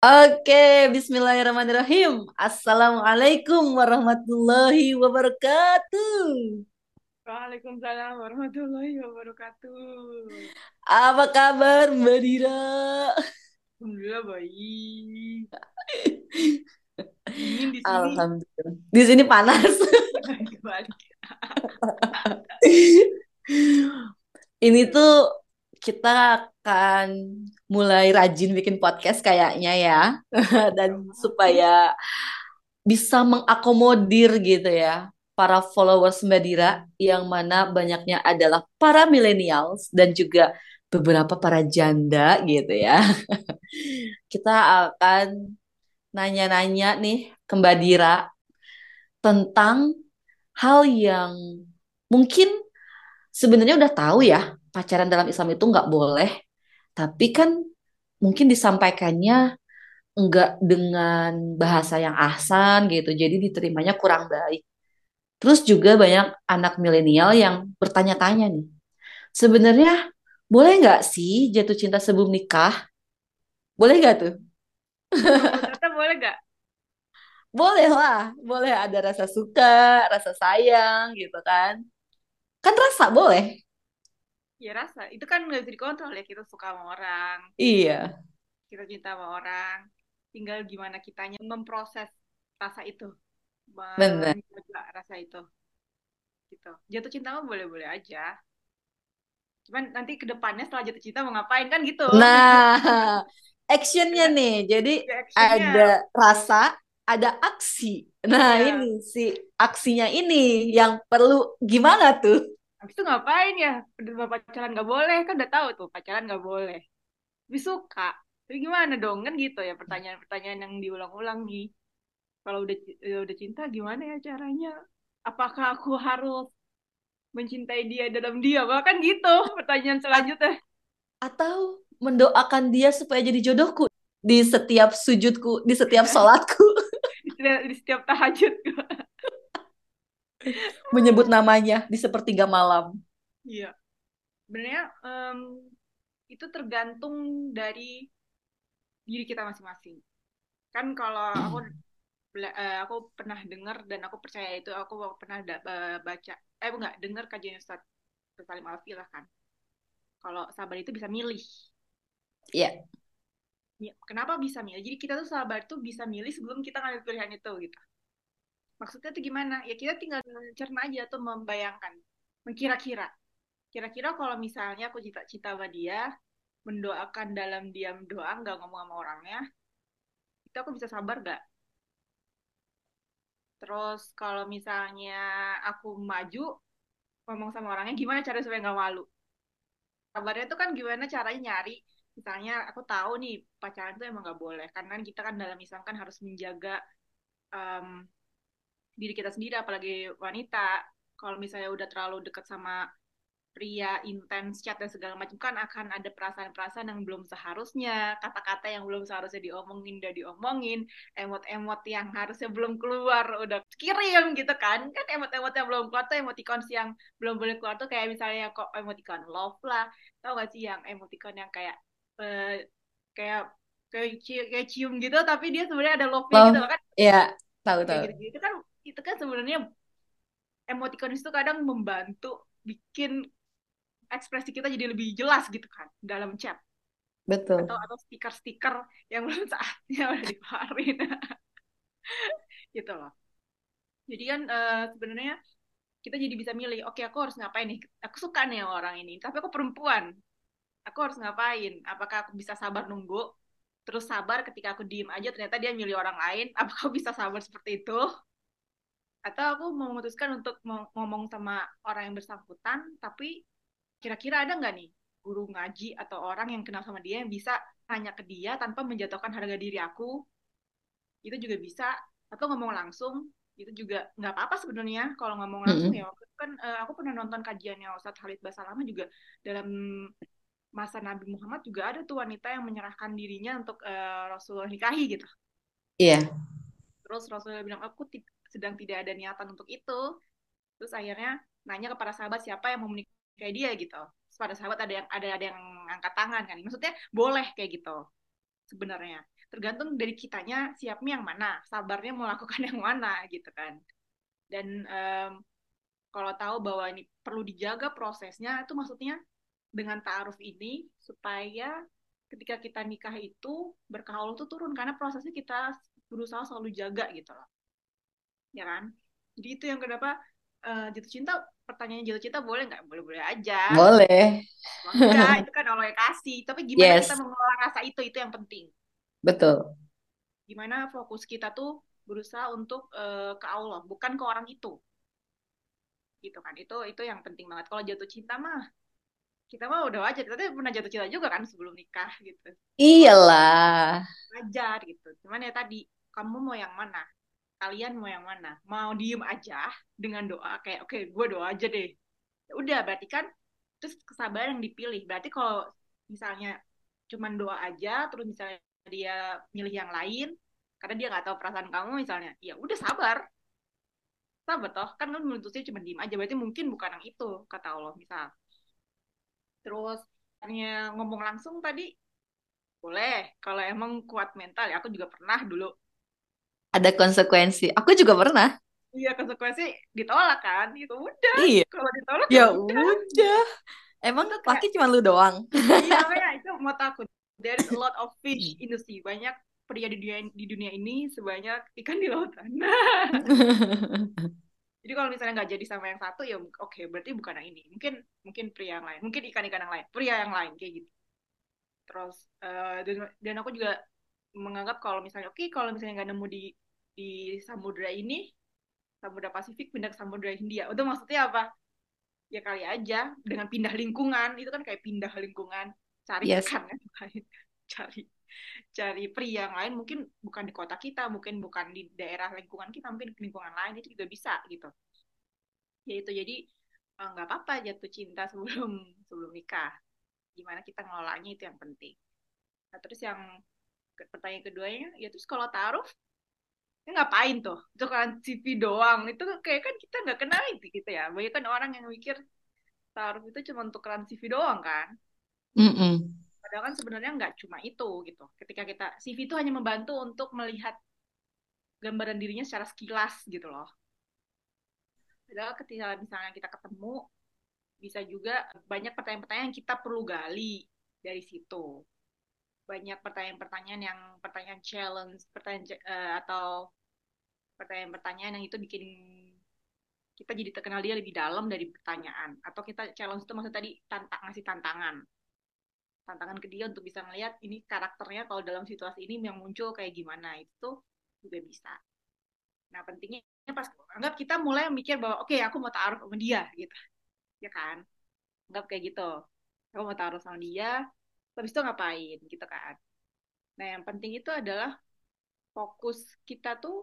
Oke, Bismillahirrahmanirrahim. Assalamualaikum warahmatullahi wabarakatuh. Waalaikumsalam warahmatullahi wabarakatuh. Apa kabar Mbak Dira? Alhamdulillah baik. Dingin di sini. Alhamdulillah. Di sini panas. Ini tuh kita akan mulai rajin bikin podcast kayaknya ya. Dan supaya bisa mengakomodir gitu ya para followers Mbak yang mana banyaknya adalah para millennials dan juga beberapa para janda gitu ya. Kita akan nanya-nanya nih ke Mbak Dira tentang hal yang mungkin sebenarnya udah tahu ya pacaran dalam Islam itu nggak boleh, tapi kan mungkin disampaikannya nggak dengan bahasa yang ahsan gitu, jadi diterimanya kurang baik. Terus juga banyak anak milenial yang bertanya-tanya nih, sebenarnya boleh nggak sih jatuh cinta sebelum nikah? Boleh nggak tuh? Ternyata boleh gak? Boleh lah, boleh ada rasa suka, rasa sayang gitu kan. Kan rasa boleh. Ya rasa. Itu kan nggak bisa dikontrol ya. Kita suka sama orang. Iya, Kita cinta sama orang. Tinggal gimana kitanya memproses rasa itu. Menjaga rasa itu. Gitu. Jatuh cinta mah boleh-boleh aja. Cuman nanti ke depannya setelah jatuh cinta mau ngapain kan gitu. Nah, actionnya Ada nih, jadi ada actionnya. ada rasa, ada aksi. Nah, ini Iya. si aksinya ini yang perlu gimana tuh? Habis itu ngapain ya? Udah pacaran nggak boleh. Kan udah tahu tuh pacaran nggak boleh. Tapi suka. Tapi gimana dong? Kan gitu ya pertanyaan-pertanyaan yang diulang-ulang nih. Kalau udah eh, udah cinta gimana ya caranya? Apakah aku harus mencintai dia dalam diam? Kan gitu pertanyaan selanjutnya. atau mendoakan dia supaya jadi jodohku di setiap sujudku, di setiap sholatku, Di setiap, di setiap tahajud. Menyebut namanya di sepertiga malam. Iya. Sebenarnya em, itu tergantung dari diri kita masing-masing. Kan kalau aku eh, aku pernah dengar dan aku percaya itu aku pernah da- eh, baca eh enggak dengar kajian Ustaz Salim Alfi lah kan kalau sabar itu bisa milih Iya, Ya, kenapa bisa milih jadi kita tuh sabar tuh bisa milih sebelum kita ngambil pilihan itu gitu maksudnya tuh gimana? Ya kita tinggal mencerna aja tuh membayangkan. Mengkira-kira. Kira-kira kalau misalnya aku cita-cita sama dia mendoakan dalam diam doa nggak ngomong sama orangnya itu aku bisa sabar gak terus kalau misalnya aku maju ngomong sama orangnya gimana cara supaya nggak malu? Kabarnya tuh kan gimana caranya nyari? Misalnya aku tahu nih pacaran tuh emang nggak boleh. Karena kita kan dalam Islam kan harus menjaga em, diri kita sendiri apalagi wanita. Kalau misalnya udah terlalu dekat sama pria intens chat dan segala macam kan akan ada perasaan-perasaan yang belum seharusnya kata-kata yang belum seharusnya diomongin udah diomongin emot-emot yang harusnya belum keluar udah kirim gitu kan. Kan emot-emot yang belum keluar tuh emoticon yang belum boleh keluar tuh kayak misalnya kok emoticon love lah. Tau gak sih yang emoticon yang kayak eh, kayak kayak, ci- kayak cium gitu tapi dia sebenarnya ada love-nya gitu love, loh kan. ya tahu tahu. gitu-gitu kan itu kan sebenarnya emoticon itu kadang membantu bikin ekspresi kita jadi lebih jelas gitu kan dalam chat atau Betul. atau stiker-stiker yang belum saatnya udah dikeluarin gitu loh. Jadi kan eh, sebenarnya kita jadi bisa milih, oke aku harus ngapain nih? Aku suka nih orang ini, tapi aku perempuan. Aku harus ngapain? Apakah aku bisa sabar nunggu? Terus sabar ketika aku diem aja ternyata dia milih orang lain. Apakah aku bisa sabar seperti itu? Atau aku memutuskan untuk mau ngomong sama orang yang bersangkutan, tapi kira-kira ada nggak nih guru ngaji atau orang yang kenal sama dia yang bisa tanya ke dia tanpa menjatuhkan harga diri aku? Itu juga bisa. Atau ngomong langsung itu juga nggak apa-apa sebenarnya. Kalau ngomong langsung Mm-mm. ya waktu itu kan eh, aku pernah nonton kajiannya Ustadz Khalid Basalamah juga. Dalam masa Nabi Muhammad juga ada tuh wanita yang menyerahkan dirinya untuk eh, Rasulullah nikahi gitu. Iya, terus Rasulullah bilang aku sedang tidak ada niatan untuk itu. Terus akhirnya nanya kepada sahabat siapa yang mau menikahi dia gitu. Terus pada sahabat ada yang ada ada yang angkat tangan kan. Maksudnya boleh kayak gitu sebenarnya. Tergantung dari kitanya siapnya yang mana sabarnya mau lakukan yang mana gitu kan. Dan um, kalau tahu bahwa ini perlu dijaga prosesnya itu maksudnya dengan ta'aruf ini supaya ketika kita nikah itu berkah Allah tuh turun. Karena prosesnya kita berusaha selalu jaga gitu loh ya kan? Jadi itu yang kenapa uh, jatuh cinta pertanyaan jatuh cinta boleh nggak? Boleh boleh aja. Boleh. Enggak itu kan Allah yang kasih. Tapi gimana yes. kita mengelola rasa itu? Itu yang penting. Betul. Gimana fokus kita tuh berusaha untuk uh, ke Allah bukan ke orang itu. Gitu kan? Itu itu yang penting banget. Kalau jatuh cinta mah kita mah udah wajar. Kita pernah jatuh cinta juga kan sebelum nikah gitu. Iyalah. Wajar gitu. Cuman ya tadi kamu mau yang mana kalian mau yang mana? Mau diem aja dengan doa kayak oke okay, gue doa aja deh. Ya udah berarti kan terus kesabaran yang dipilih. Berarti kalau misalnya cuman doa aja terus misalnya dia milih yang lain karena dia nggak tahu perasaan kamu misalnya ya udah sabar. Sabar toh kan kan menuntutnya cuma diem aja. Berarti mungkin bukan yang itu kata Allah misal. Terus hanya ngomong langsung tadi boleh kalau emang kuat mental ya aku juga pernah dulu ada konsekuensi. Aku juga pernah. Iya konsekuensi ditolak kan? Itu udah. Iya. Kalau ditolak ya, ya udah. udah. Emang itu laki cuma lu doang? Iya kayak itu mau takut. There is a lot of fish in the sea. Banyak pria di dunia di dunia ini sebanyak ikan di lautan. Jadi kalau misalnya nggak jadi sama yang satu ya oke okay, berarti bukan yang ini. Mungkin mungkin pria yang lain, mungkin ikan-ikan yang lain, pria yang lain kayak gitu. Terus uh, dan, dan aku juga menganggap kalau misalnya oke okay, kalau misalnya nggak nemu di di samudra ini samudra Pasifik pindah ke samudra Hindia. Itu maksudnya apa? Ya kali aja dengan pindah lingkungan. Itu kan kayak pindah lingkungan. Cari yes. ikan yang lain. Cari cari pria yang lain. Mungkin bukan di kota kita mungkin bukan di daerah lingkungan kita mungkin di lingkungan lain. Itu juga bisa gitu. Ya itu jadi eh, nggak apa-apa jatuh cinta sebelum sebelum nikah. Gimana kita ngelolanya itu yang penting. Nah terus yang pertanyaan keduanya ya terus kalau taruh ya ngapain tuh itu kan CV doang itu kayak kan kita nggak kenal itu gitu ya banyak kan orang yang mikir taruh itu cuma untuk keran CV doang kan mm -mm Padahal kan sebenarnya nggak cuma itu gitu. Ketika kita CV itu hanya membantu untuk melihat gambaran dirinya secara sekilas gitu loh. Padahal ketika misalnya kita ketemu bisa juga banyak pertanyaan-pertanyaan yang kita perlu gali dari situ. Banyak pertanyaan-pertanyaan yang pertanyaan challenge, pertanyaan uh, atau pertanyaan-pertanyaan yang itu bikin kita jadi terkenal dia lebih dalam dari pertanyaan atau kita challenge itu maksud tadi tantang ngasih tantangan tantangan ke dia untuk bisa melihat ini karakternya kalau dalam situasi ini yang muncul kayak gimana itu juga bisa. Nah pentingnya pas anggap kita mulai mikir bahwa oke okay, aku mau taruh sama dia gitu, ya kan? Anggap kayak gitu, aku mau taruh sama dia, habis itu ngapain gitu kan? Nah yang penting itu adalah fokus kita tuh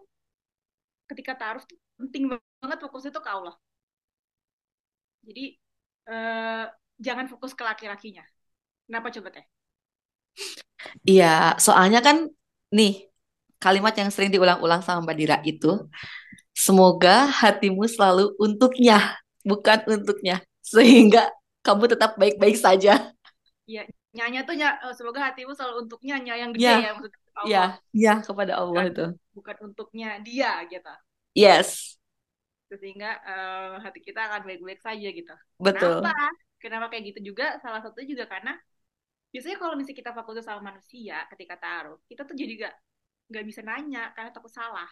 ketika taruh tuh penting banget fokus itu ke Allah. Jadi eh, jangan fokus ke laki-lakinya, Kenapa coba teh? Iya, soalnya kan nih kalimat yang sering diulang-ulang sama Mbak Dira itu, semoga hatimu selalu untuknya, bukan untuknya, sehingga kamu tetap baik-baik saja. Iya, nyanya tuh ny eh, semoga hatimu selalu untuknya, nyanya yang gede ya, ya maksudnya Allah. Iya, iya kepada Allah bukan, itu. Bukan untuknya dia gitu. Yes. Sehingga uh, hati kita akan baik-baik saja gitu. Betul. Kenapa? Kenapa kayak gitu juga? Salah satu juga karena biasanya kalau misalnya kita fokus sama manusia ketika taruh kita tuh jadi gak nggak bisa nanya karena takut salah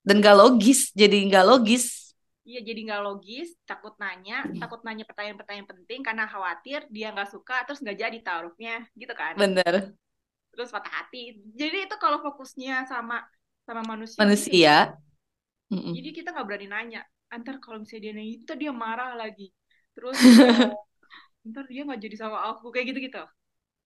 dan gak logis jadi gak logis iya jadi gak logis takut nanya takut nanya pertanyaan-pertanyaan penting karena khawatir dia nggak suka terus nggak jadi taruhnya gitu kan. Bener. Terus patah hati. Jadi itu kalau fokusnya sama sama manusia manusia. Gitu, jadi kita nggak berani nanya antar kalau misalnya dia nanya itu dia marah lagi. Terus uh, ntar dia nggak jadi sama aku kayak gitu gitu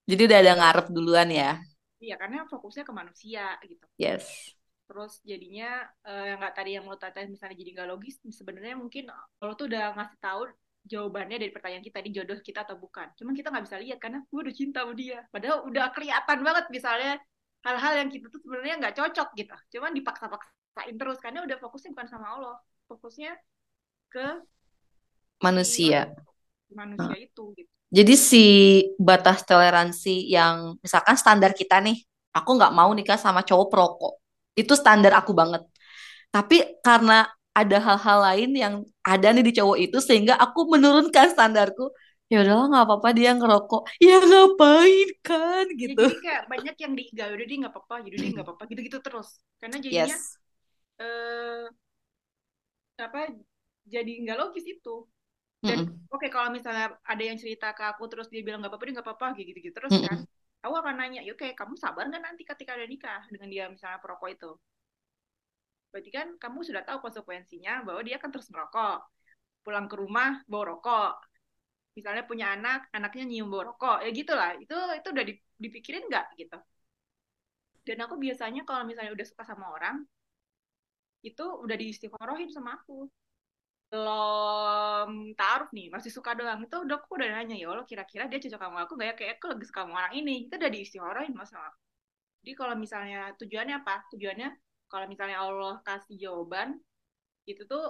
jadi udah ada ngarep duluan ya? Iya, karena fokusnya ke manusia gitu. Yes. Terus jadinya uh, yang nggak tadi yang lo tanya misalnya jadi nggak logis, sebenarnya mungkin lo tuh udah ngasih tahu jawabannya dari pertanyaan kita di jodoh kita atau bukan. Cuman kita nggak bisa lihat karena gue udah cinta sama dia. Padahal udah kelihatan banget misalnya hal-hal yang kita tuh sebenarnya nggak cocok gitu. Cuman dipaksa-paksain terus karena udah fokusnya bukan sama Allah, fokusnya ke manusia. Manusia hmm. itu gitu. Jadi si batas toleransi yang misalkan standar kita nih aku nggak mau nikah sama cowok perokok. Itu standar aku banget. Tapi karena ada hal-hal lain yang ada nih di cowok itu sehingga aku menurunkan standarku. Ya udahlah nggak apa-apa dia ngerokok. Ya ngapain kan ya gitu. jadi kayak banyak yang di ya udah dia nggak apa-apa jadi dia nggak apa-apa gitu-gitu terus karena jadinya Yes. eh apa jadi nggak logis itu dan Mm-mm. oke kalau misalnya ada yang cerita ke aku terus dia bilang nggak apa-apa dia nggak apa-apa gitu-gitu terus kan Mm-mm. Aku akan nanya ya oke kamu sabar nggak nanti ketika ada nikah dengan dia misalnya perokok itu? Berarti kan kamu sudah tahu konsekuensinya bahwa dia akan terus merokok. Pulang ke rumah bawa rokok. Misalnya punya anak anaknya nyium bau rokok. Ya gitulah. Itu itu udah dipikirin nggak gitu? Dan aku biasanya kalau misalnya udah suka sama orang itu udah diistiqorohin sama aku belum taruh nih masih suka doang. Itu udah aku udah nanya ya Allah kira-kira dia cocok sama aku gak ya? Kayak aku lagi suka sama orang ini. Itu udah diistiqorohin mas sama jadi kalau misalnya tujuannya apa? Tujuannya kalau misalnya Allah kasih jawaban itu tuh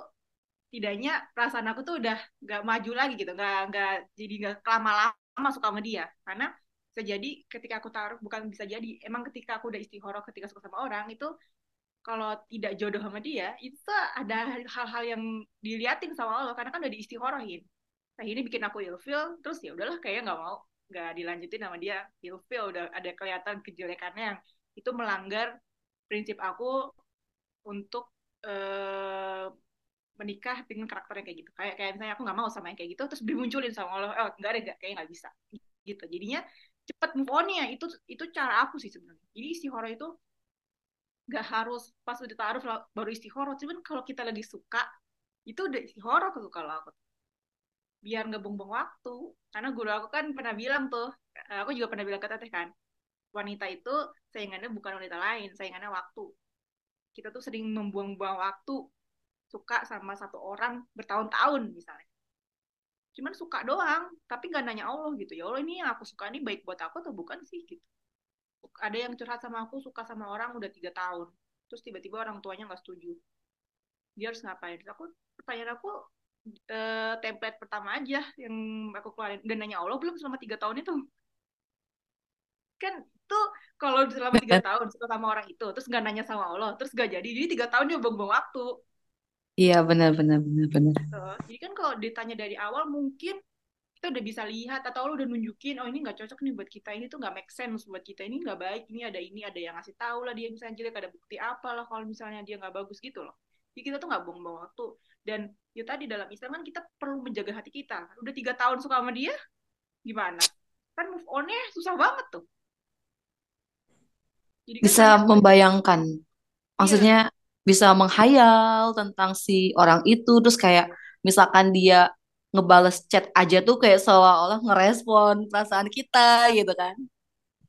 tidaknya perasaan aku tuh udah gak maju lagi gitu nggak nggak jadi nggak lama-lama suka sama dia. Karena bisa jadi ketika aku taruh bukan bisa jadi emang ketika aku udah istihoroh ketika suka sama orang itu kalau tidak jodoh sama dia itu ada hal-hal yang diliatin sama Allah karena kan udah diistihorohin nah ini bikin aku ilfil terus ya udahlah kayaknya nggak mau nggak dilanjutin sama dia. Ilfil udah ada kelihatan kejelekannya yang itu melanggar prinsip aku untuk eh, menikah dengan karakternya kayak gitu. Kayak kayak misalnya aku nggak mau sama yang kayak gitu terus dimunculin sama Allah oh nggak ada nggak kayak nggak bisa. Gitu. Jadinya cepat move on ya itu itu cara aku sih sebenarnya. Jadi istihoroh itu nggak harus pas udah taruh baru istihoroh cuman kalau kita lagi suka itu udah istihoroh tuh kalau aku. Biar nggak buang waktu. Karena guru aku kan pernah bilang tuh aku juga pernah bilang ke teteh kan wanita itu saingannya bukan wanita lain saingannya waktu. Kita tuh sering membuang-buang waktu suka sama satu orang bertahun-tahun misalnya. Cuman suka doang tapi nggak nanya Allah gitu. Ya Allah ini yang aku suka ini baik buat aku atau bukan sih gitu ada yang curhat sama aku suka sama orang udah tiga tahun. Terus tiba-tiba orang tuanya nggak setuju. Dia harus ngapain? Aku pertanyaan aku eh, template pertama aja yang aku keluarin. Dan nanya Allah belum selama tiga tahun itu? Kan tuh kalau selama tiga tahun suka sama orang itu terus nggak nanya sama Allah terus gak jadi jadi tiga tahun dia buang-buang waktu. Iya benar benar benar benar. gitu. jadi kan kalau ditanya dari awal mungkin kita udah bisa lihat atau lo udah nunjukin oh ini nggak cocok nih buat kita ini tuh nggak make sense buat kita ini nggak baik ini ada ini ada yang ngasih tahu lah dia misalnya jelek ada bukti apa lah kalau misalnya dia nggak bagus gitu loh. Jadi kita tuh nggak buang-buang waktu. Dan ya tadi dalam Islam kan kita perlu menjaga hati kita. Udah tiga tahun suka sama dia gimana? Kan move onnya susah banget tuh. Jadi kan Bisa banyak membayangkan, iya. maksudnya bisa menghayal tentang si orang itu, terus kayak misalkan dia ngebales chat aja tuh kayak seolah-olah ngerespon perasaan kita gitu kan.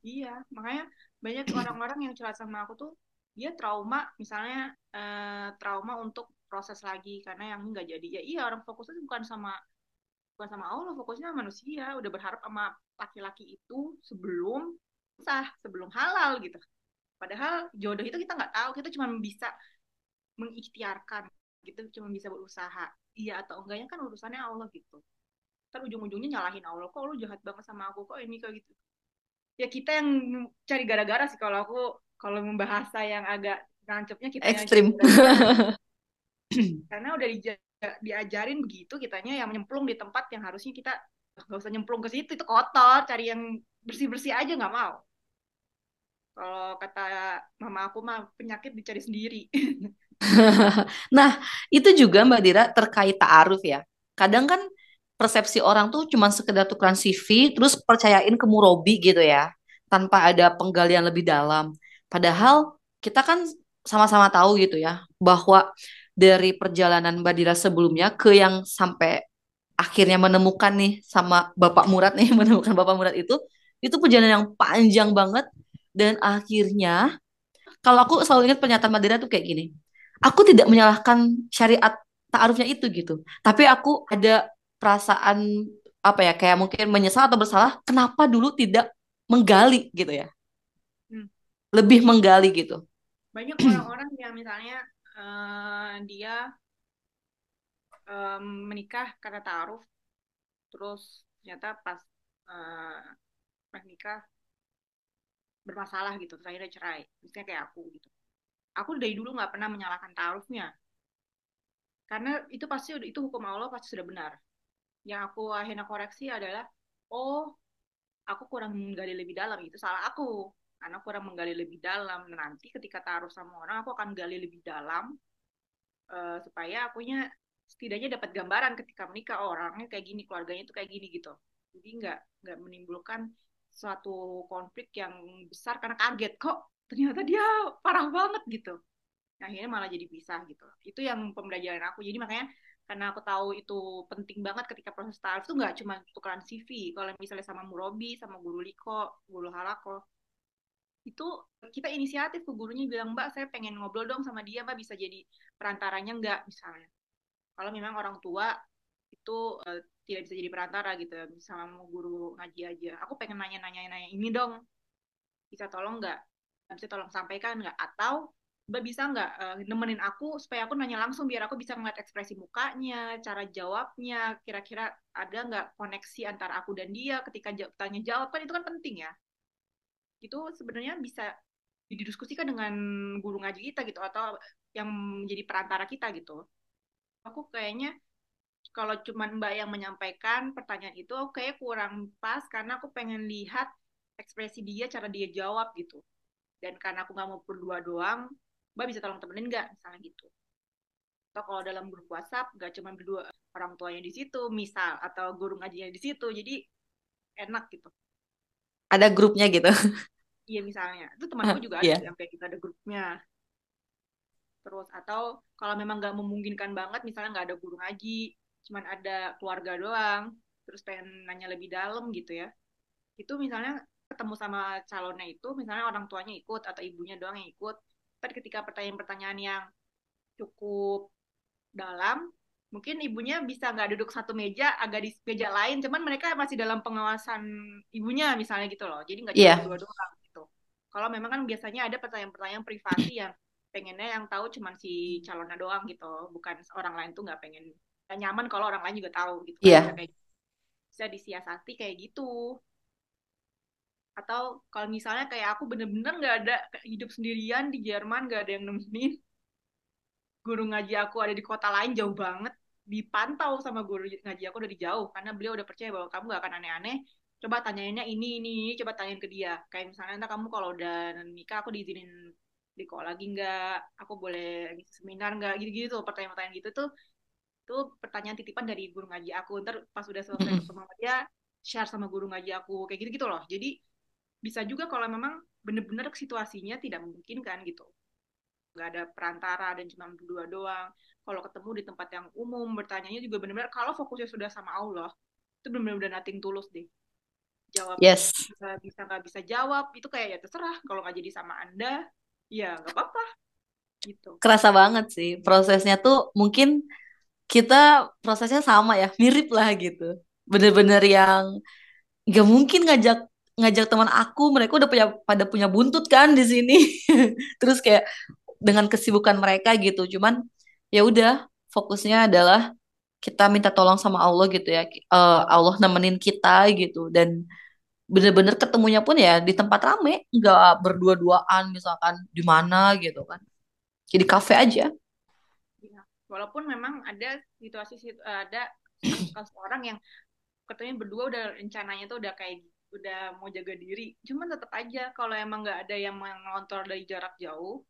iya makanya banyak orang-orang yang curhat sama aku tuh dia trauma misalnya eh, trauma untuk proses lagi karena yang nggak jadi. Ya iya orang fokusnya bukan sama bukan sama Allah fokusnya sama manusia. Udah berharap sama laki-laki itu sebelum sah sebelum halal gitu. Padahal jodoh itu kita nggak tahu kita cuma bisa mengikhtiarkan gitu cuma bisa berusaha. Iya atau enggaknya kan urusannya Allah gitu. Ntar ujung-ujungnya nyalahin Allah. Kok lu jahat banget sama aku? Kok ini kayak gitu? Ya kita yang cari gara-gara sih kalau aku kalau membahasa yang agak nancepnya kita Ekstrim. karena udah dija- diajarin begitu kitanya yang nyemplung di tempat yang harusnya kita nggak usah nyemplung ke situ itu kotor cari yang bersih-bersih aja nggak mau. Kalau kata mama aku mah penyakit dicari sendiri Nah, itu juga Mbak Dira terkait ta'aruf ya. Kadang kan persepsi orang tuh cuma sekedar tukeran CV, terus percayain ke murabi gitu ya, tanpa ada penggalian lebih dalam. Padahal kita kan sama-sama tahu gitu ya, bahwa dari perjalanan Mbak Dira sebelumnya ke yang sampai akhirnya menemukan nih sama Bapak Murad nih, menemukan Bapak Murad itu, itu perjalanan yang panjang banget. Dan akhirnya, kalau aku selalu ingat pernyataan Mbak Dira tuh kayak gini, aku tidak menyalahkan syariat ta'arufnya itu gitu. Tapi aku ada perasaan apa ya kayak mungkin menyesal atau bersalah kenapa dulu tidak menggali gitu ya. Hmm. Lebih menggali gitu. banyak orang-orang yang misalnya eh, dia em, menikah karena taaruf terus ternyata pas eh, pas nikah bermasalah gitu terus akhirnya cerai misalnya kayak aku gitu aku dari dulu nggak pernah menyalahkan taarufnya karena itu pasti itu hukum Allah pasti sudah benar. Yang aku akhirnya koreksi adalah oh aku kurang menggali lebih dalam. Itu salah aku. Karena kurang menggali lebih dalam. Nanti ketika taruh sama orang aku akan gali lebih dalam uh, supaya akunya setidaknya dapat gambaran ketika menikah oh, orangnya kayak gini keluarganya itu kayak gini gitu. Jadi nggak nggak menimbulkan suatu konflik yang besar karena kaget kok ternyata dia parah banget gitu. Akhirnya malah jadi pisah gitu. Itu yang pembelajaran aku. Jadi makanya karena aku tahu itu penting banget ketika proses tarif itu nggak cuma tukeran CV kalau misalnya sama Murobi sama guru Liko guru Halako. Itu kita inisiatif ke gurunya bilang mbak saya pengen ngobrol dong sama dia mbak bisa jadi perantaranya nggak? Misalnya. Kalau memang orang tua itu uh, tidak bisa jadi perantara gitu. Sama mau guru ngaji aja. Aku pengen nanya nanya nanya ini dong. Bisa tolong nggak bisa tolong sampaikan nggak atau Mbak bisa nggak uh, nemenin aku supaya aku nanya langsung biar aku bisa ngeliat ekspresi mukanya, cara jawabnya, kira-kira ada nggak koneksi antara aku dan dia ketika tanya jawab kan itu kan penting ya. Itu sebenarnya bisa didiskusikan dengan guru ngaji kita gitu atau yang menjadi perantara kita gitu. Aku kayaknya kalau cuma Mbak yang menyampaikan pertanyaan itu oke okay, kurang pas karena aku pengen lihat ekspresi dia, cara dia jawab gitu. Dan karena aku nggak mau berdua doang, mbak bisa tolong temenin nggak? Misalnya gitu. Atau kalau dalam grup WhatsApp nggak cuma berdua orang tuanya di situ misal atau guru ngajinya di situ jadi enak gitu. Ada grupnya gitu. Iya misalnya. Itu temanku juga ada yeah. sampai kita ada grupnya. Terus atau kalau memang nggak memungkinkan banget misalnya nggak ada guru ngaji cuman ada keluarga doang terus pengen nanya lebih dalam gitu ya. Itu misalnya ketemu sama calonnya itu misalnya orang tuanya ikut atau ibunya doang yang ikut tapi ketika pertanyaan-pertanyaan yang cukup dalam mungkin ibunya bisa nggak duduk satu meja agak di meja lain cuman mereka masih dalam pengawasan ibunya misalnya gitu loh jadi nggak cuma yeah. dua doang gitu kalau memang kan biasanya ada pertanyaan-pertanyaan privasi yang pengennya yang tahu cuman si calonnya doang gitu bukan orang lain tuh nggak pengen gak nyaman kalau orang lain juga tahu gitu yeah. kayak bisa disiasati kayak gitu atau kalau misalnya kayak aku bener-bener nggak ada hidup sendirian di Jerman nggak ada yang nemenin guru ngaji aku ada di kota lain jauh banget dipantau sama guru ngaji aku dari jauh karena beliau udah percaya bahwa kamu gak akan aneh-aneh. Coba tanyainnya ini ini ini coba tanyain ke dia. Kayak misalnya entah kamu kalau udah nikah aku diizinin di kok lagi nggak? Aku boleh seminar nggak? Gitu-gitu tuh pertanyaan-pertanyaan gitu tuh tuh pertanyaan titipan dari guru ngaji aku. Ntar pas udah selesai sama dia share sama guru ngaji aku kayak gitu gitu loh. Jadi bisa juga kalau memang benar-benar situasinya tidak memungkinkan gitu. Nggak ada perantara dan cuma berdua doang. Kalau ketemu di tempat yang umum bertanyanya juga benar-benar kalau fokusnya sudah sama Allah itu benar-benar udah nating tulus deh. Jawab yes. bisa bisa nggak bisa jawab itu kayak ya terserah. Kalau nggak jadi sama anda ya nggak apa-apa gitu. Kerasa banget sih prosesnya tuh mungkin kita prosesnya sama ya mirip lah gitu. Bener-bener yang nggak mungkin ngajak ngajak teman aku mereka udah punya pada punya buntut kan di sini. Terus kayak dengan kesibukan mereka gitu. Cuman ya udah fokusnya adalah kita minta tolong sama Allah gitu ya. Uh, Allah nemenin kita gitu. Dan bener-bener ketemunya pun ya di tempat rame. Nggak berdua-duaan misalkan di mana gitu kan. Jadi kafe aja. Ya, walaupun memang ada situasi ada kasus orang yang ketemu berdua udah rencananya tuh udah kayak udah mau jaga diri. Cuman tetap aja kalau emang nggak ada yang mengontrol dari jarak jauh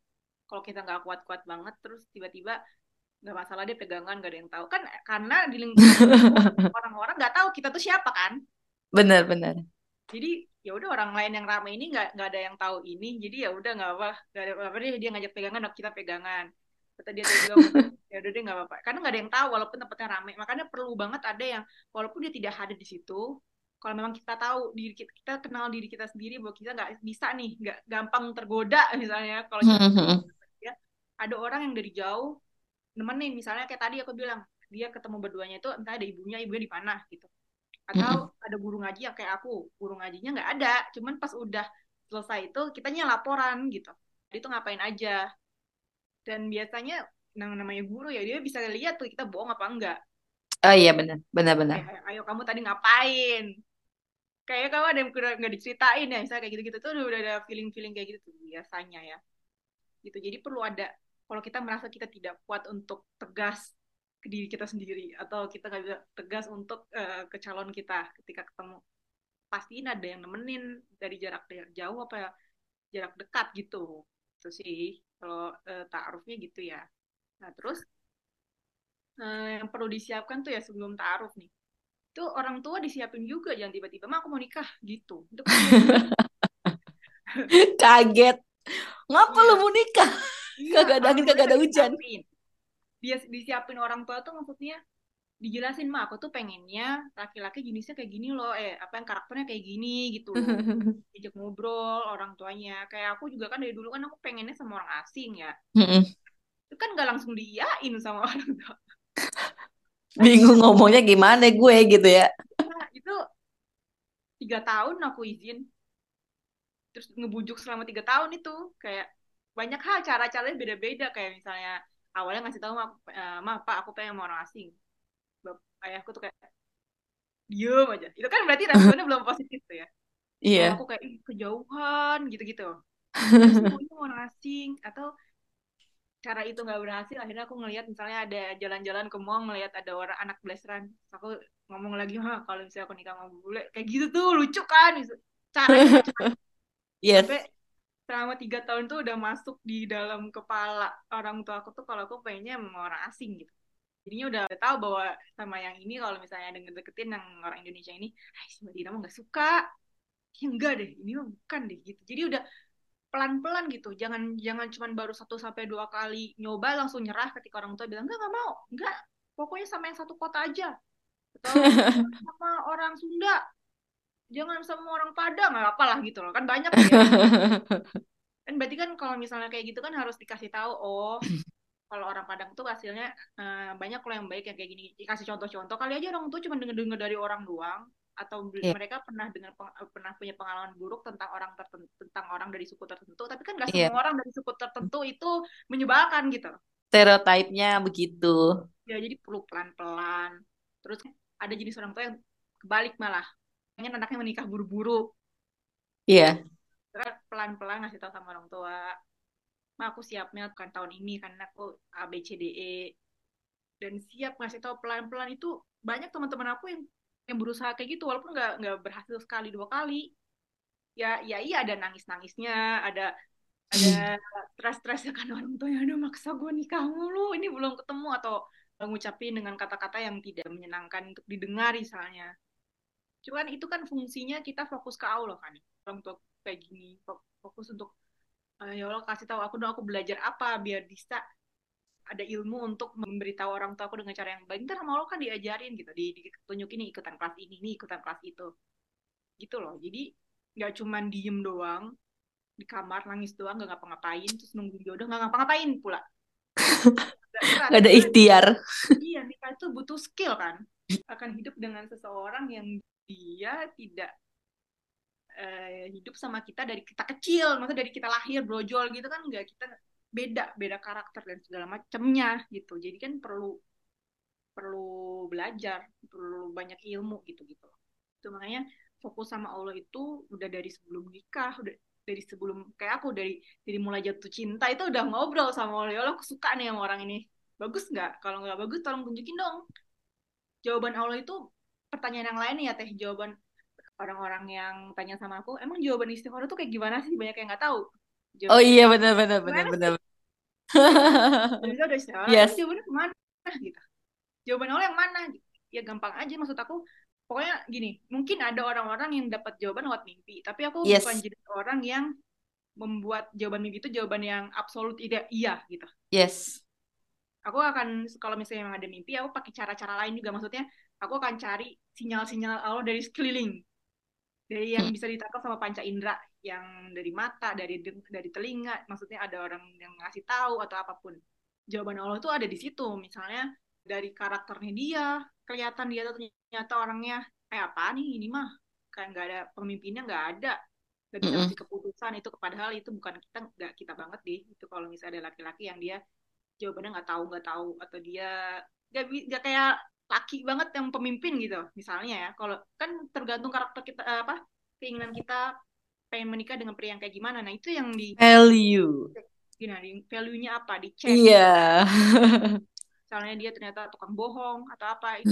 kalau kita nggak kuat-kuat banget terus tiba-tiba nggak masalah dia pegangan nggak ada yang tahu. Kan karena di lingkungan orang-orang nggak tahu kita tuh siapa kan. Benar-benar jadi ya udah orang lain yang ramai ini nggak nggak ada yang tahu ini jadi ya udah nggak apa nggak ada apa dia dia ngajak pegangan kita pegangan. Kata dia juga ya udah deh nggak apa-apa. Karena nggak ada yang tahu walaupun tempatnya ramai makanya perlu banget ada yang walaupun dia tidak hadir di situ kalau memang kita tahu diri kita, kita kenal diri kita sendiri bahwa kita nggak bisa nih nggak gampang tergoda misalnya. Kalau ya ada orang yang dari jauh nemenin misalnya kayak tadi aku bilang dia ketemu berduanya itu entah ada ibunya ibunya di mana gitu. Atau ada guru ngaji yang kayak aku guru ngajinya nggak ada. Cuman pas udah selesai itu kitanya laporan gitu. Dia itu ngapain aja. Dan biasanya yang namanya guru ya dia bisa lihat tuh kita bohong apa enggak. Oh iya benar, benar-benar. Ayo, ayo kamu tadi ngapain? Kayak kalau ada yang nggak diceritain ya misalnya kayak gitu-gitu. Tuh udah ada feeling-feeling kayak gitu tuh biasanya ya. Gitu. Jadi perlu ada kalau kita merasa kita tidak kuat untuk tegas ke diri kita sendiri atau kita nggak bisa tegas untuk uh, ke calon kita ketika ketemu pastiin ada yang nemenin dari jarak jauh apa ya, jarak dekat gitu. Itu sih kalau uh, taarufnya gitu ya. Nah terus uh, yang perlu disiapkan tuh ya sebelum taaruf nih itu orang tua disiapin juga jangan tiba-tiba mah aku mau nikah gitu. Itu kaget. Ngapa iya. lu mau nikah? Iya, kagak ada angin kagak ada hujan. Dia disiapin orang tua tuh maksudnya dijelasin mah aku tuh pengennya laki-laki jenisnya kayak gini loh eh apa yang karakternya kayak gini gitu. Diajak ngobrol orang tuanya. Kayak aku juga kan dari dulu kan aku pengennya sama orang asing ya. Itu kan gak langsung diiyain sama orang tua bingung ngomongnya gimana gue gitu ya. Nah, itu tiga tahun aku izin. Terus ngebujuk selama tiga tahun itu. Kayak banyak hal cara-caranya beda-beda. Kayak misalnya awalnya ngasih tahu ma, uh, ma pak aku pengen mau orang asing. Bap, ayahku tuh kayak diem aja. Itu kan berarti responnya belum positif tuh ya. Iya. Yeah. aku kayak kejauhan gitu-gitu. Terus orang asing. Atau cara itu nggak berhasil akhirnya aku ngelihat misalnya ada jalan-jalan ke mall ngelihat ada orang anak blasteran. Aku ngomong lagi mah kalau misalnya aku nikah sama bule kayak gitu tuh lucu kan caranya yes. sampai selama tiga tahun tuh udah masuk di dalam kepala orang tua aku tuh kalau aku pengennya sama orang asing gitu. Jadinya udah, tahu bahwa sama yang ini kalau misalnya ada deketin yang orang Indonesia ini ah si Mbak Dina mah nggak suka. Ya enggak deh ini mah bukan deh gitu. Jadi udah pelan-pelan gitu. Jangan jangan cuma baru satu sampai dua kali nyoba langsung nyerah ketika orang tua bilang enggak nggak mau. Enggak. Pokoknya sama yang satu kota aja. Atau sama orang Sunda. Jangan sama orang Padang. Apalah gitu loh. Kan banyak ya. Kan berarti kan kalau misalnya kayak gitu kan harus dikasih tahu oh kalau orang Padang tuh hasilnya uh, banyak loh yang baik yang kayak gini. Dikasih contoh-contoh. Kali aja orang tuh cuma denger-denger dari orang doang atau yeah. mereka pernah dengar pernah punya pengalaman buruk tentang orang tertentu tentang orang dari suku tertentu tapi kan gak yeah. semua orang dari suku tertentu itu menyebalkan gitu. Stereotipnya begitu. Ya jadi perlu pelan-pelan. Terus ada jenis orang tua yang kebalik malah. Pengen anaknya menikah buru-buru. Iya. Yeah. pelan-pelan ngasih tahu sama orang tua Ma, aku siapnya kan tahun ini karena aku A B C D E. Dan siap ngasih tahu pelan-pelan. Itu banyak teman-teman aku yang yang berusaha kayak gitu walaupun nggak nggak berhasil sekali dua kali. Ya ya iya ada nangis nangisnya ada ada stres-stresnya kan orang tua yang ada maksa gue nikah mulu. Ini belum ketemu atau mengucapin dengan kata-kata yang tidak menyenangkan untuk didengar misalnya. Cuman itu kan fungsinya kita fokus ke Allah kan orang tua kayak gini fokus untuk uh, ya Allah kasih tahu aku dong aku belajar apa biar bisa ada ilmu untuk memberitahu orang tua aku dengan cara yang baik ntar sama Allah kan diajarin gitu. Di, ditunjukin nih ikutan kelas ini nih ikutan kelas itu. Gitu loh. Jadi nggak cuman diem doang di kamar nangis doang nggak ngapa-ngapain terus nunggu jodoh nggak ngapa-ngapain pula. Nggak ada ikhtiar. Iya nikah itu butuh skill kan. Akan hidup dengan seseorang yang dia tidak uh, hidup sama kita dari kita kecil, maksudnya dari kita lahir brojol gitu kan enggak kita beda beda karakter dan segala macamnya gitu. Jadi kan perlu perlu belajar, perlu banyak ilmu gitu gitu. Itu makanya fokus sama Allah itu udah dari sebelum nikah, udah dari sebelum kayak aku dari dari mulai jatuh cinta itu udah ngobrol sama Allah, ya Allah aku suka nih sama orang ini. Bagus nggak? Kalau nggak bagus tolong tunjukin dong. Jawaban Allah itu pertanyaan yang lain ya teh jawaban orang-orang yang tanya sama aku emang jawaban istighfar itu kayak gimana sih banyak yang nggak tahu jawaban oh iya benar benar benar benar jadi udah istighfar yes. jawabannya ke mana? Gitu. Jawaban Allah yang mana? Ya gampang aja maksud aku. Pokoknya gini mungkin ada orang-orang yang dapat jawaban lewat mimpi tapi aku yes. bukan jadi orang yang membuat jawaban mimpi itu jawaban yang absolut tidak iya gitu. Yes. Aku akan kalau misalnya memang ada mimpi aku pakai cara-cara lain juga. Maksudnya aku akan cari sinyal-sinyal Allah dari sekeliling dari yang hmm. bisa ditangkap sama panca indera yang dari mata dari dari telinga maksudnya ada orang yang ngasih tahu atau apa pun. Jawaban Allah itu ada di situ misalnya dari karakternya dia kelihatan dia tuh ternyata orangnya kayak apa nih? Ini mah kayak nggak ada pemimpinnya nggak ada. Nggak bisa ngasih keputusan itu padahal itu bukan kita nggak kita banget deh. Itu kalau misalnya ada laki-laki yang dia jawabannya nggak tahu nggak tahu atau dia nggak nggak kayak laki banget yang pemimpin gitu misalnya ya. Kalau kan tergantung karakter kita eh, apa keinginan kita pengen menikah dengan pria yang kayak gimana. Nah itu yang di value. Gimana di value-nya apa? Dicek iya. Misalnya dia ternyata tukang bohong atau apa itu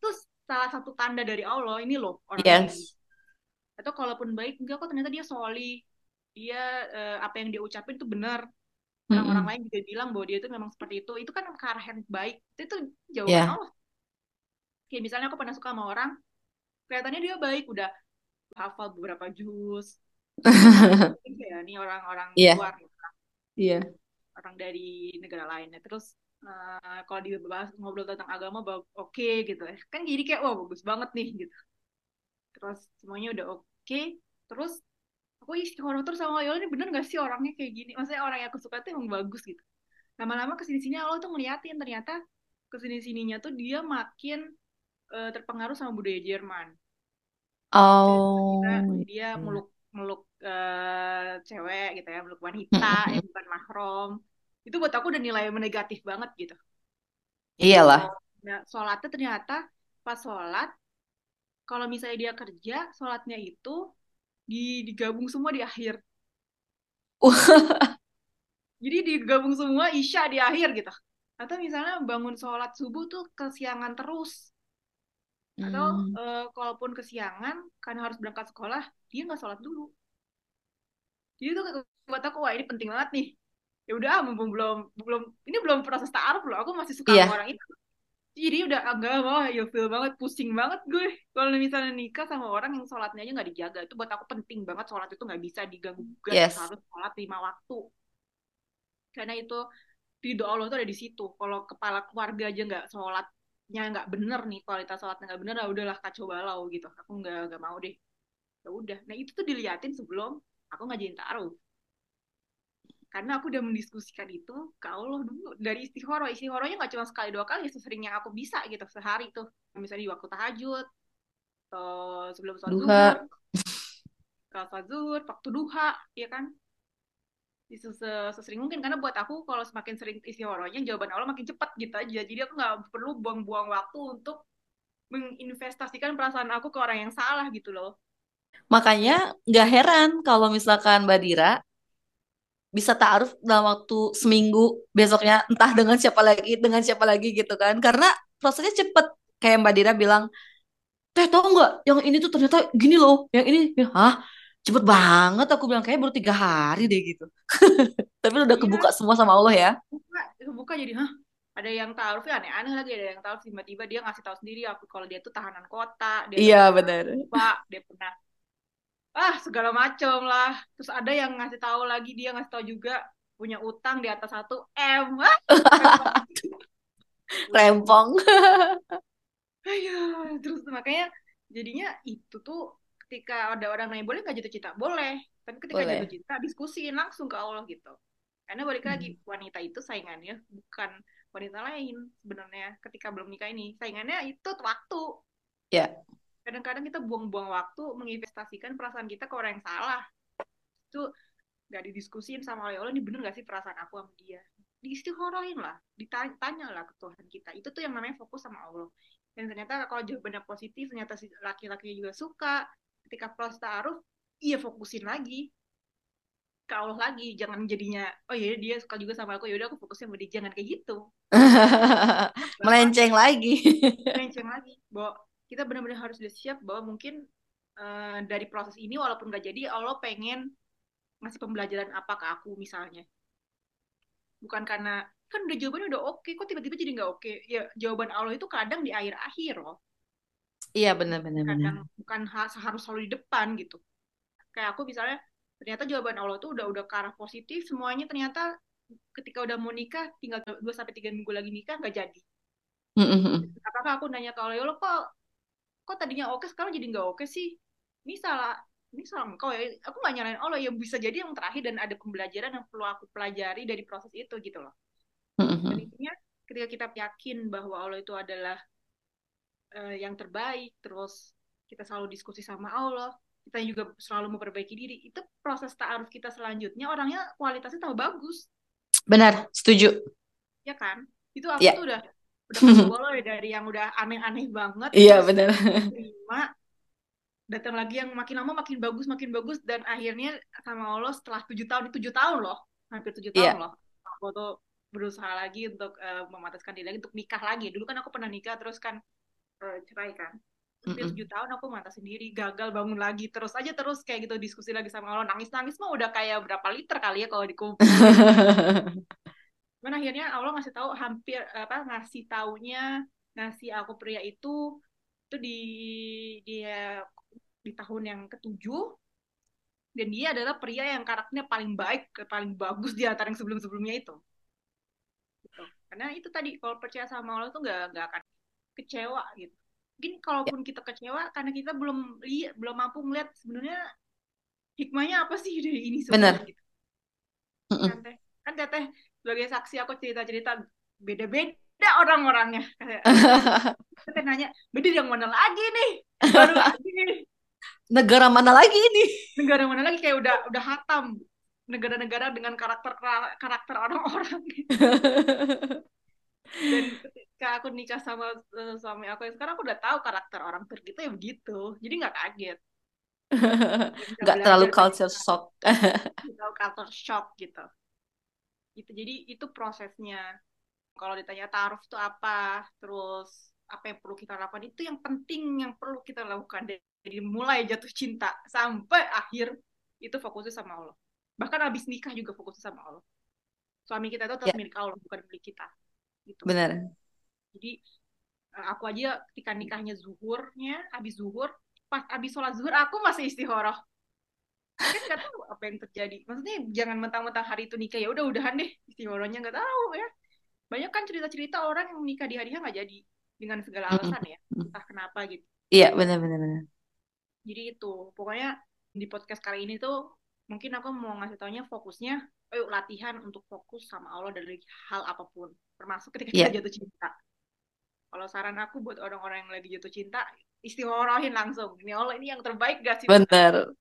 terus salah satu tanda dari Allah ini loh orang yes. ini. Atau kalaupun baik enggak kok ternyata dia soli dia eh, apa yang dia ucapin itu benar orang-orang lain juga bilang bahwa dia itu memang seperti itu. Itu kan ke arah yang baik. Itu, itu jawaban yeah. Allah. Kayak misalnya aku pernah suka sama orang kelihatannya dia baik. Udah hafal beberapa jus ya nih orang-orang yeah. luar gitu Iya. orang dari negara lainnya. Terus uh, kalau dibahas ngobrol tentang agama oke okay, gitu. Kan jadi kayak wah bagus banget nih gitu. Terus semuanya udah oke. Okay. terus aku istiqoroh terus sama Allah ini bener gak sih orangnya kayak gini? Maksudnya orang yang aku suka tuh emang bagus gitu. Lama-lama ke sini sini Allah tuh ngeliatin ternyata ke sini sininya tuh dia makin uh, terpengaruh sama budaya Jerman. Oh dia meluk meluk uh, cewek gitu ya meluk wanita yang bukan mahrom itu buat aku udah nilai negatif banget gitu. Iyalah. Nah, sholatnya ternyata pas sholat kalau misalnya dia kerja sholatnya itu digabung semua di akhir. Jadi digabung semua isya di akhir gitu. Atau misalnya bangun sholat subuh tuh kesiangan terus. Atau hmm. uh, kalaupun kesiangan karena harus berangkat sekolah dia nggak sholat dulu. Jadi tuh buat aku wah ini penting banget nih. Ya udah belum belum belum ini belum proses taaruf loh. Aku masih suka yeah. sama orang itu jadi udah agak wah ya feel banget pusing banget gue. Kalau misalnya nikah sama orang yang sholatnya aja nggak dijaga itu buat aku penting banget sholat itu nggak bisa diganggu gugat yes. harus sholat lima waktu. Karena itu ridho Allah tuh ada di situ. Kalau kepala keluarga aja nggak sholat nya nggak bener nih kualitas sholatnya nggak bener ya udahlah kacau balau gitu. Aku nggak nggak mau deh. Ya udah. Nah itu tuh diliatin sebelum aku ngajain taruh karena aku udah mendiskusikan itu ke Allah dulu dari istihoro istihoronya nggak cuma sekali dua kali sesering yang aku bisa gitu sehari tuh. Misalnya di waktu tahajud atau sebelum sholat zuhur kalau sholat zuhur waktu duha ya kan? Sesering mungkin karena buat aku kalau semakin sering isi horonya jawaban Allah makin cepat gitu aja. Jadi aku nggak perlu buang-buang waktu untuk menginvestasikan perasaan aku ke orang yang salah gitu loh. Makanya nggak heran kalau misalkan Mbak Dira bisa taruh dalam waktu seminggu besoknya entah dengan siapa lagi dengan siapa lagi gitu kan. Karena prosesnya cepet. Kayak Mbak Dira bilang teh tau nggak? Yang ini tuh ternyata gini loh. Yang ini. Ya, hah? Cepet banget. Aku bilang kayak baru tiga hari deh gitu. Tapi udah iya. kebuka semua sama Allah ya. Kebuka kebuka jadi hah? Ada yang taruh ya? Aneh-aneh lagi ada yang taruh tiba-tiba dia ngasih tahu sendiri aku kalau dia tuh tahanan kota dia iya benar. pak dia pernah ah segala macam lah. Terus ada yang ngasih tahu lagi dia ngasih tahu juga punya utang di atas satu m. Rempong. Ayo terus makanya jadinya itu tuh ketika ada orang nanya boleh nggak jatuh cinta boleh. Tapi ketika boleh. jatuh cinta diskusiin langsung ke Allah gitu. Karena balik hmm. lagi wanita itu saingannya bukan wanita lain sebenarnya ketika belum nikah ini. Saingannya itu waktu. Ya. yeah. Kadang-kadang kita buang-buang waktu menginvestasikan perasaan kita ke orang yang salah. Itu nggak didiskusin sama Allah ini bener gak sih perasaan aku sama dia? Diistihorohin lah ditanya lah ke Tuhan kita. Itu tuh yang namanya fokus sama Allah. Dan ternyata kalau jawabannya positif ternyata si laki-laki juga suka ketika proses taruh iya fokusin lagi. Ke Allah lagi jangan jadinya oh iya dia suka juga sama aku ya udah aku fokusnya sama dia. Jangan kayak gitu. Melenceng lagi. Melenceng lagi bahwa kita benar-benar harus udah siap bahwa mungkin uh, dari proses ini walaupun gak jadi Allah pengen ngasih pembelajaran apa ke aku misalnya bukan karena kan udah jawabannya udah oke kok tiba-tiba jadi nggak oke ya jawaban Allah itu kadang di akhir-akhir loh Iya benar-benar. Kadang bukan harus selalu di depan gitu. Kayak aku misalnya ternyata jawaban Allah tuh udah udah ke arah positif semuanya ternyata ketika udah mau nikah tinggal dua sampai tiga minggu lagi nikah nggak jadi. Mm-hmm. Apakah aku nanya ke Allah ya kok kok tadinya oke sekarang jadi nggak oke sih? Ini salah ini salah engkau ya. Aku nggak nyalain Allah ya bisa jadi yang terakhir dan ada pembelajaran yang perlu aku pelajari dari proses itu gitu loh. Mm-hmm. Intinya ketika kita yakin bahwa Allah itu adalah uh, yang terbaik terus kita selalu diskusi sama Allah kita juga selalu memperbaiki diri itu proses taaruf kita selanjutnya orangnya kualitasnya tambah bagus benar setuju ya kan itu aku yeah. tuh udah udah loh dari yang udah aneh-aneh banget Iya benar. terima datang lagi yang makin lama makin bagus makin bagus dan akhirnya sama Allah setelah tujuh tahun tujuh tahun loh hampir tujuh tahun Iya. loh aku tuh berusaha lagi untuk uh, memataskan diri lagi untuk nikah lagi. Dulu kan aku pernah nikah terus kan uh, cerai kan. Hampir tujuh tahun aku mata sendiri gagal bangun lagi terus aja terus kayak gitu diskusi lagi sama Allah. Nangis nangis mah udah kayak berapa liter kali ya kalau dikumpul Cuman akhirnya Allah ngasih tahu hampir apa ngasih taunya ngasih aku pria itu itu di dia di tahun yang ketujuh. Dan dia adalah pria yang karakternya paling baik paling bagus di antara yang sebelum-sebelumnya itu. Gitu. karena itu tadi kalau percaya sama Allah tuh nggak nggak akan kecewa gitu. Mungkin kalaupun kita kecewa karena kita belum lihat belum mampu melihat sebenarnya hikmahnya apa sih dari ini semua Benar. gitu. Kan teh kan teteh sebagai saksi aku cerita-cerita beda-beda orang-orangnya. Teteh nanya beda yang mana lagi nih? Baru lagi nih. Negara mana lagi ini? negara mana lagi? Kayak udah udah hatam negara-negara dengan karakter karakter orang-orang. Dan ketika aku nikah sama uh, suami aku yang sekarang aku udah tahu karakter orang Turki itu ya begitu. Jadi nggak kaget. Nggak terlalu culture shock. tahu culture shock gitu gitu. Jadi itu prosesnya. Kalau ditanya taruh itu apa terus apa yang perlu kita lakukan itu yang penting yang perlu kita lakukan. Dari mulai jatuh cinta sampai akhir itu fokusnya sama Allah. Bahkan habis nikah juga fokusnya sama Allah. Suami kita itu tetap Ya. milik Allah bukan milik kita. Gitu. Benar. jadi eh, aku aja ketika nikahnya zuhurnya habis zuhur pas habis sholat zuhur aku masih istikharah kan nggak tahu apa yang terjadi. Maksudnya jangan mentang-mentang hari itu nikah ya udah udahan deh istikharahnya nggak tahu ya. Banyak kan cerita-cerita orang yang nikah di hari nggak jadi dengan segala alasan ya. Entah kenapa gitu. Iya benar benar benar. jadi itu pokoknya di podcast kali ini tuh mungkin aku mau ngasih taunya fokusnya ayo latihan untuk fokus sama Allah dari hal apa pun termasuk ketika kita Iya. jatuh cinta. Kalau saran aku buat orang-orang yang lagi jatuh cinta istighfarahin langsung. Ini Allah ini yang terbaik gak sih Benar.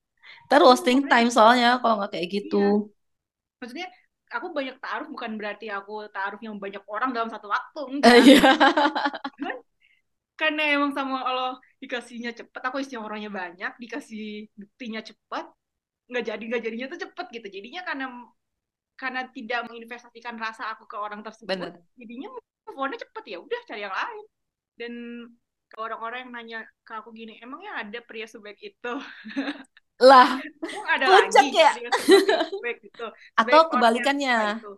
Ntar wasting Pokoknya- time soalnya kalau nggak kayak gitu. maksudnya aku banyak taruh bukan berarti aku taruh yang banyak orang dalam satu waktu Iya. karena emang sama Allah dikasihnya cepet aku istikharahnya banyak dikasih buktinya cepet nggak jadi nggak jadinya tuh cepet gitu jadinya karena karena tidak menginvestasikan rasa aku ke orang tersebut Bener. jadinya move on-nya cepet ya udah cari yang lain dan ke orang-orang yang nanya ke aku gini emangnya ada pria sebaik itu Lah, ada Puncak lagi ya? pria sebaik, sebaik itu atau kebalikannya. itu.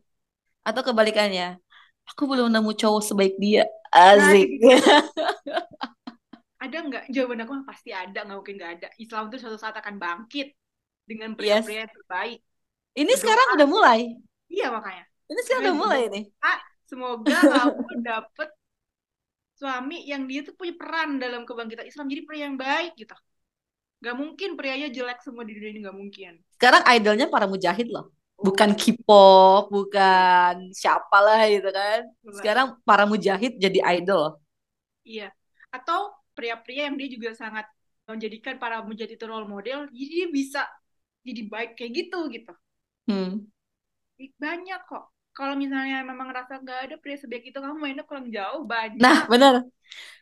Atau kebalikannya. Aku belum nemu cowok sebaik dia. Nah, Asik. gitu. ada nggak jawaban aku pasti ada nggak mungkin nggak ada Islam tuh suatu saat akan bangkit dengan Yes. pria-pria yang terbaik Ini Berdoa. sekarang udah mulai. iya makanya Ini sekarang udah mulai berdoa. nih. semoga kamu dapet suami yang dia tuh punya peran dalam kebangkitan Islam jadi pria yang baik gitu nggak mungkin prianya jelek semua di dunia ini nggak mungkin Sekarang idolnya para mujahid loh. Bukan K-pop, bukan siapalah gitu kan. Sekarang para mujahid jadi idol iya atau pria-pria yang dia juga sangat menjadikan para mujahid itu role model jadi dia bisa jadi baik kayak gitu gitu Hmm. banyak kok kalau misalnya memang ngerasa nggak ada pria sebaik itu kamu mainnya kurang jauh banyak Nah, bener.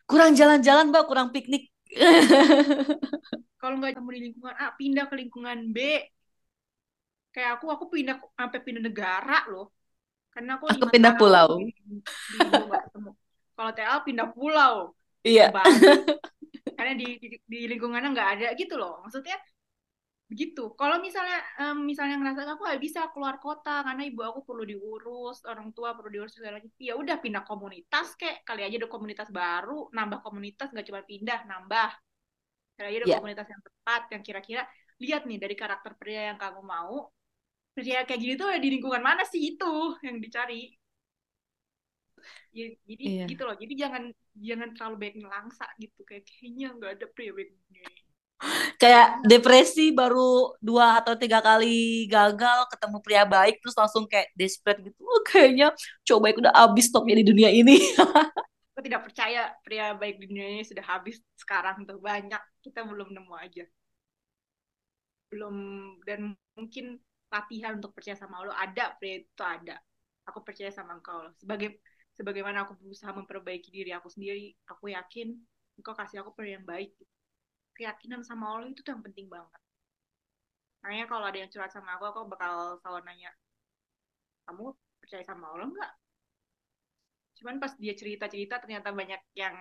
Kurang jalan-jalan, Mbak, kurang piknik. Kalau nggak ketemu di lingkungan A pindah ke lingkungan B. Kayak aku aku pindah sampai pindah negara loh. Karena aku Aku pindah pulau. di, di kalau TA pindah pulau Iya. Bali. Karena di, di, di lingkungannya nggak ada gitu loh. Maksudnya begitu kalau misalnya em, misalnya ngerasa aku nggak bisa keluar kota karena ibu aku perlu diurus orang tua perlu diurus segala macam ya udah pindah komunitas kek. Kali aja ada komunitas baru nambah komunitas nggak cuma pindah nambah. Kali aja ada Ya. komunitas yang tepat yang kira-kira lihat nih dari karakter pria yang kamu mau pria kayak gini tuh di lingkungan mana sih itu yang dicari? Ya, jadi Iya. gitu loh. Jadi jangan jangan terlalu banyak ngelangsa gitu kayak kayaknya nggak ada pria baik Kayak depresi baru dua atau tiga kali gagal ketemu pria baik terus langsung kayak desperate gitu. Oh, kayaknya cowok baik udah habis stopnya di dunia ini. aku tidak percaya pria baik di dunia ini sudah habis sekarang tuh. Banyak kita belum nemu aja. Belum dan mungkin latihan untuk percaya sama Allah. Ada pria itu ada. Aku percaya sama engkau sebagai sebagaimana aku berusaha memperbaiki diri aku sendiri aku yakin engkau kasih aku yang baik keyakinan sama Allah itu tuh yang penting banget. Makanya kalau ada yang curhat sama aku aku bakal selalu nanya kamu percaya sama Allah nggak? Cuman pas dia cerita cerita ternyata banyak yang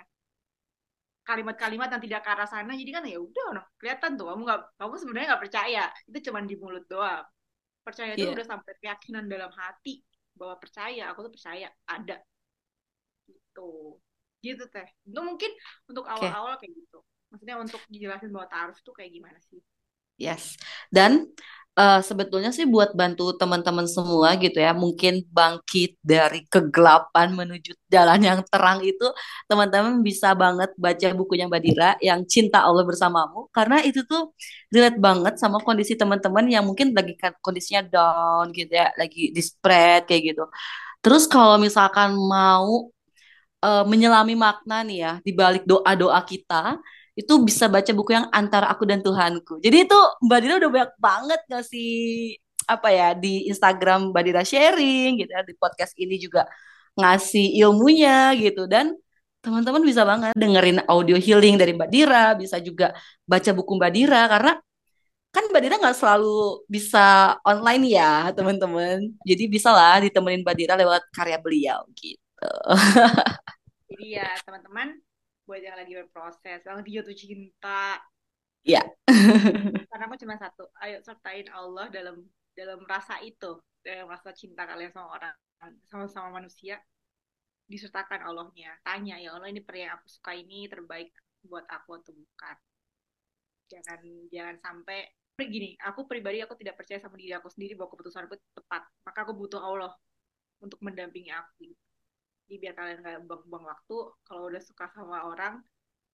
kalimat-kalimat yang tidak ke arah sana jadi kan ya udah no, kelihatan tuh kamu nggak kamu sebenarnya nggak percaya. Itu cuma di mulut doang. Percaya itu yeah. udah sampai keyakinan dalam hati bahwa percaya aku tuh percaya ada. Gitu. Gitu teh. Itu mungkin untuk awal-awal okay. kayak gitu maksudnya untuk dijelasin bahwa taruh tuh kayak gimana sih yes dan uh, sebetulnya sih buat bantu teman-teman semua gitu ya, mungkin bangkit dari kegelapan menuju jalan yang terang itu, teman-teman bisa banget baca bukunya Mbak Dira yang Cinta Allah Bersamamu, karena itu tuh relate banget sama kondisi teman-teman yang mungkin lagi kan kondisinya down gitu ya, lagi spread kayak gitu. Terus kalau misalkan mau uh, menyelami makna nih ya di balik doa-doa kita, itu bisa baca buku yang antara aku dan Tuhanku. Jadi itu Mbak Dira udah banyak banget ngasih apa ya di Instagram Mbak Dira sharing gitu ya di podcast ini juga ngasih ilmunya gitu dan teman-teman bisa banget dengerin audio healing dari Mbak Dira, bisa juga baca buku Mbak Dira karena kan Mbak Dira nggak selalu bisa online ya teman-teman. Jadi bisa lah ditemenin Mbak Dira lewat karya beliau gitu. Jadi ya teman-teman buat yang lagi berproses, yang lagi jatuh cinta. Iya. Karena aku cuma satu, ayo sertain Allah dalam dalam rasa itu, dalam rasa cinta kalian sama orang, sama-sama manusia, disertakan Allahnya. Tanya ya Allah ini pria yang aku suka ini terbaik buat aku atau bukan. Jangan jangan sampai gini, aku pribadi aku tidak percaya sama diri aku sendiri bahwa keputusan aku tepat. Maka aku butuh Allah untuk mendampingi aku jadi biar kalian nggak buang-buang waktu kalau udah suka sama orang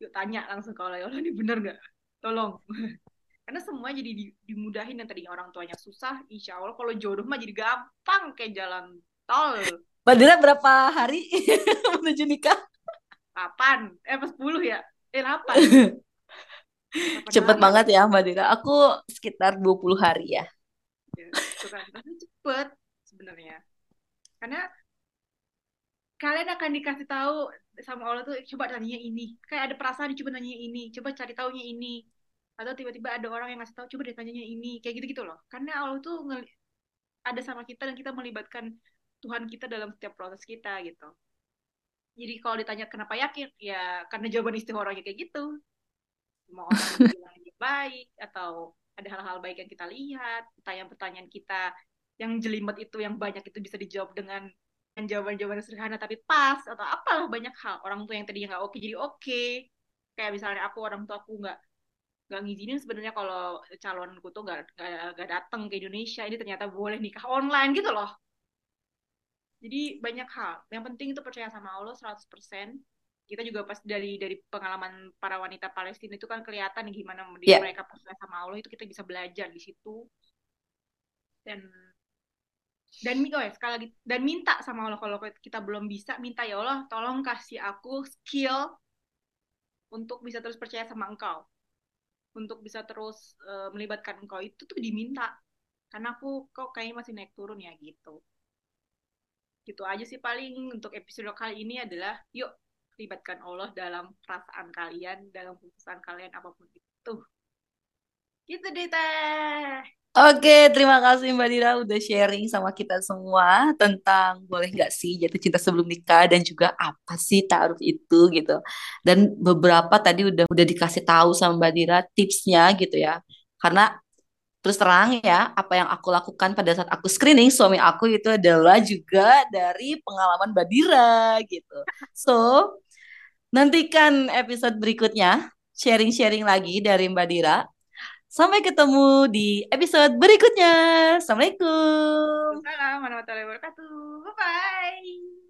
yuk tanya langsung kalau ya Allah ini bener nggak tolong karena semua jadi dimudahin yang tadinya orang tuanya susah insya Allah kalau jodoh mah jadi gampang kayak jalan tol Badira berapa hari menuju nikah? 8, eh pas 10 ya? Eh 8 Cepet banget ya Mbak Dira. Aku sekitar 20 hari ya. ya itu kan. cepet sebenarnya. Karena kalian akan dikasih tahu sama Allah tuh coba tanya ini. Kayak ada perasaan coba tanya ini coba cari taunya ini. Atau tiba-tiba ada orang yang ngasih tahu coba dia tanyanya ini. Kayak gitu gitu loh. Karena Allah tuh ada sama kita dan kita melibatkan Tuhan kita dalam setiap proses kita gitu. Jadi kalau ditanya kenapa yakin? Ya karena jawaban istimewanya kayak gitu. Mau orang bilang baik atau ada hal-hal baik yang kita lihat pertanyaan-pertanyaan kita yang jelimet itu yang banyak itu bisa dijawab dengan dengan jawaban-jawaban sederhana tapi pas atau apalah banyak hal. Orang tua yang tadinya nggak oke jadi oke. Kayak misalnya aku orang tua aku nggak nggak ngizinin sebenarnya kalau calonku tuh nggak nggak datang ke Indonesia ini ternyata boleh nikah online gitu loh. Jadi banyak hal. Yang penting itu percaya sama Allah 100% kita juga pas dari dari pengalaman para wanita Palestina itu kan kelihatan gimana yeah. mereka percaya sama Allah itu kita bisa belajar di situ. Dan dan oh ya, sekali lagi dan minta sama Allah kalau kita belum bisa minta ya Allah tolong kasih aku skill untuk bisa terus percaya sama engkau. Untuk bisa terus uh, melibatkan engkau. Itu tuh diminta. Karena aku kok kayaknya masih naik turun ya gitu. Gitu aja sih paling untuk episode kali ini adalah yuk libatkan Allah dalam perasaan kalian dalam keputusan kalian apa pun itu. Gitu deh teh Oke, terima kasih Mbak Dira udah sharing sama kita semua tentang boleh nggak sih jatuh cinta sebelum nikah dan juga apa sih taruh itu gitu. Dan beberapa tadi udah udah dikasih tahu sama Mbak Dira tipsnya gitu ya. Karena terus terang ya, apa yang aku lakukan pada saat aku screening suami aku itu adalah juga dari pengalaman Mbak Dira gitu. So, nantikan episode berikutnya sharing-sharing lagi dari Mbak Dira Sampai ketemu di episode berikutnya. Assalamualaikum. Assalamualaikum warahmatullahi wabarakatuh. Bye-bye.